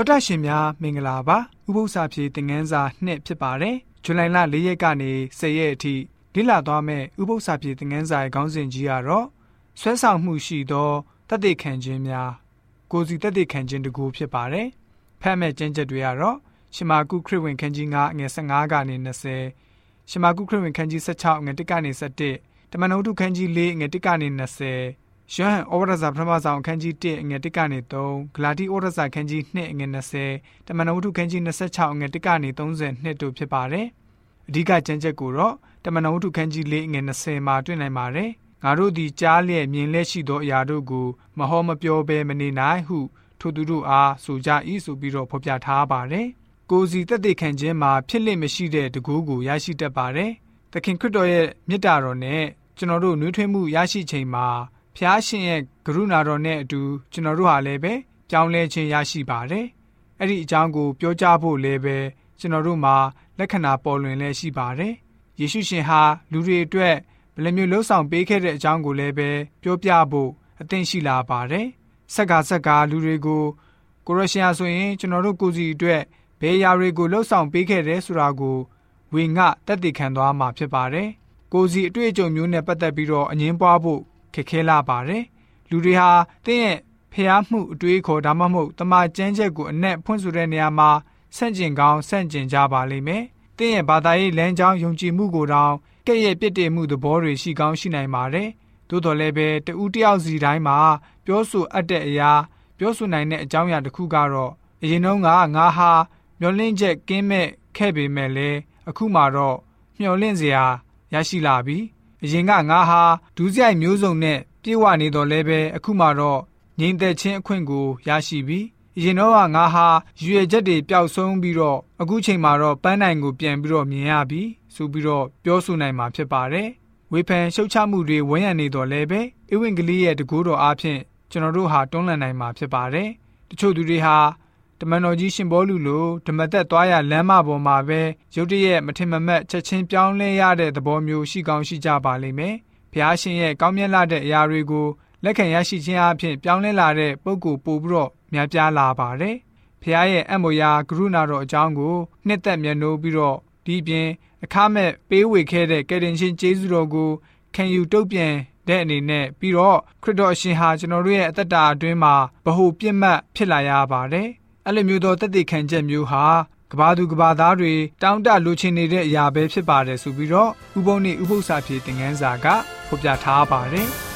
တော်တာရှင်များမင်္ဂလာပါဥပု္ပ္ပစာပြေသင်ငန်းစာနှစ်ဖြစ်ပါတယ်ဇူလိုင်လ၄ရက်ကနေ10ရက်အထိလေ့လာသွားမယ့်ဥပု္ပ္ပစာပြေသင်ငန်းစာရဲ့ခေါင်းစဉ်ကြီးကတော့ဆွဲဆောင်မှုရှိသောတသက်ခံခြင်းများကိုစီတသက်ခံခြင်းတကူဖြစ်ပါတယ်ဖတ်မဲ့ကျမ်းချက်တွေကတော့ရှမာကုခရစ်ဝင်ခန်းကြီး9ငွေ15ကနေ20ရှမာကုခရစ်ဝင်ခန်းကြီး16ငွေ1ကနေ17တမန်တော်ဒုခန်းကြီး4ငွေ1ကနေ20 ရှမ်းဩဝရစာပထမဆောင်အခန်းကြီး1အငယ်1ကနေ3ဂလာတိဩဝရစာအခန်းကြီး2အငယ်20တမန်တော်ဝတ္ထုခန်းကြီး26အငယ်1ကနေ32တို့ဖြစ်ပါတယ်။အဓိကကျမ်းချက်ကိုတော့တမန်တော်ဝတ္ထုခန်းကြီး4အငယ်20မှာတွေ့နိုင်ပါတယ်။ငါတို့သည်ကြားလျက်မြင်လျက်ရှိသောအရာတို့ကိုမဟောမပြောဘဲမနေနိုင်ဟုထိုသူတို့အားဆိုကြ၏ဆိုပြီးတော့ဖော်ပြထားပါတယ်။ကိုစီတက်တဲ့ခံခြင်းမှာဖြစ်လိမ့်မရှိတဲ့တကူကိုရရှိတတ်ပါတယ်။သခင်ခရစ်တော်ရဲ့မြတ်တာတော်နဲ့ကျွန်တော်တို့နှွေးထွေးမှုရရှိချိန်မှာ ဖျားရှင်ရဲ့ကရုဏာတော်နဲ့အတူကျွန်တော်တို့ဟာလည်းပဲကြောင်းလဲခြင်းရရှိပါတယ်။အဲ့ဒီအကြောင်းကိုပြောကြားဖို့လည်းပဲကျွန်တော်တို့မှာလက္ခဏာပေါ်လွင်လည်းရှိပါတယ်။ယေရှုရှင်ဟာလူတွေအတွက်ဘယ်လိုမျိုးလှုပ်ဆောင်ပေးခဲ့တဲ့အကြောင်းကိုလည်းပဲပြောပြဖို့အသင့်ရှိလာပါတယ်။ဆက်ကဆက်ကလူတွေကိုကိုရရှင်ဆိုရင်ကျွန်တော်တို့ကိုစီအတွက်ဘယ်ရာတွေကိုလှုပ်ဆောင်ပေးခဲ့တယ်ဆိုတာကိုဝေငှတက်တည်ခံသွားမှာဖြစ်ပါတယ်။ကိုစီအတွေ့အကြုံမျိုးနဲ့ပတ်သက်ပြီးတော့အငင်းပွားဖို့ ခက်ခဲလာပါတယ်လူတွေဟာတင့်ရဲ့ဖျားမှုအတွေးခေါ်ဒါမှမဟုတ်တမန်ကျမ်းချက်ကိုအနက်ဖွင့်ဆိုတဲ့နေရာမှာဆန့်ကျင်ကောင်းဆန့်ကျင်ကြပါလိမ့်မယ်တင့်ရဲ့ဘာသာရေးလမ်းကြောင်းယုံကြည်မှုကိုတောင်ကဲ့ရဲ့ပြစ်တင်မှုသဘောတွေရှိကောင်းရှိနိုင်ပါတယ်သို့တော်လည်းပဲတဦးတယောက်စီတိုင်းမှာပြောဆိုအပ်တဲ့အရာပြောဆိုနိုင်တဲ့အကြောင်းအရာတစ်ခုကတော့အရင်တုန်းကငါဟာမျောလင့်ချက်ကင်းမဲ့ခဲ့ပေမဲ့လည်းအခုမှတော့မျောလင့်စရာရရှိလာပြီ အရင်ကငါဟာဒူးဆိုင်မျိုးစုံနဲ့ပြေဝနေတော်လဲပဲအခုမှတော့ငြိမ်သက်ခြင်းအခွင့်ကိုရရှိပြီအရင်တော့ကငါဟာရွေချက်တွေပျောက်ဆုံးပြီးတော့အခုချိန်မှာတော့ပန်းနိုင်ကိုပြန်ပြီးတော့မြင်ရပြီဆိုပြီးတော့ပြောဆိုနိုင်မှာဖြစ်ပါတယ်ဝေဖန်ရှုတ်ချမှုတွေဝန်းရံနေတော်လဲပဲအဝင့်ကလေးရဲ့တကူတော်အားဖြင့်ကျွန်တော်တို့ဟာတွန်းလှန်နိုင်မှာဖြစ်ပါတယ်တချို့သူတွေဟာ တမန်တော်ကြီးရှင်ဘောလူလိုဓမ္မသက်သွားရလမ်းမပေါ်မှာပဲရုတ်တရက်မထင်မမှတ်ချက်ချင်းပြောင်းလဲရတဲ့သဘောမျိုးရှိကောင်းရှိကြပါလိမ့်မယ်။ဘုရားရှင်ရဲ့ကောင်းမြတ်လာတဲ့အရာတွေကိုလက်ခံရရှိခြင်းအပြင်ပြောင်းလဲလာတဲ့ပုဂ္ဂိုလ်ပို့ပြီးတော့များပြားလာပါတယ်။ဘုရားရဲ့အံ့မရာကရုဏာတော်အကြောင်းကိုနှစ်သက်မျက်နှိုးပြီးတော့ဒီပြင်အခမဲ့ပေးဝေခဲ့တဲ့ကယ်တင်ရှင်ကျေးဇူးတော်ကိုခံယူတုတ်ပြန်တဲ့အနေနဲ့ပြီးတော့ခရစ်တော်အရှင်ဟာကျွန်တော်တို့ရဲ့အသက်တာအတွင်းမှာဗဟုပြစ်မှတ်ဖြစ်လာရပါတယ် အဲ့လိုမျိုးသောတသက်ခံချက်မျိုးဟာကဘာသူကဘာသားတွေတောင်းတလိုချင်နေတဲ့အရာပဲဖြစ်ပါတယ်ဆိုပြီးတော့ဥပုံနဲ့ဥပု္ပ္ပစာဖြေသင်ခန်းစာကဖော်ပြထားပါတယ်။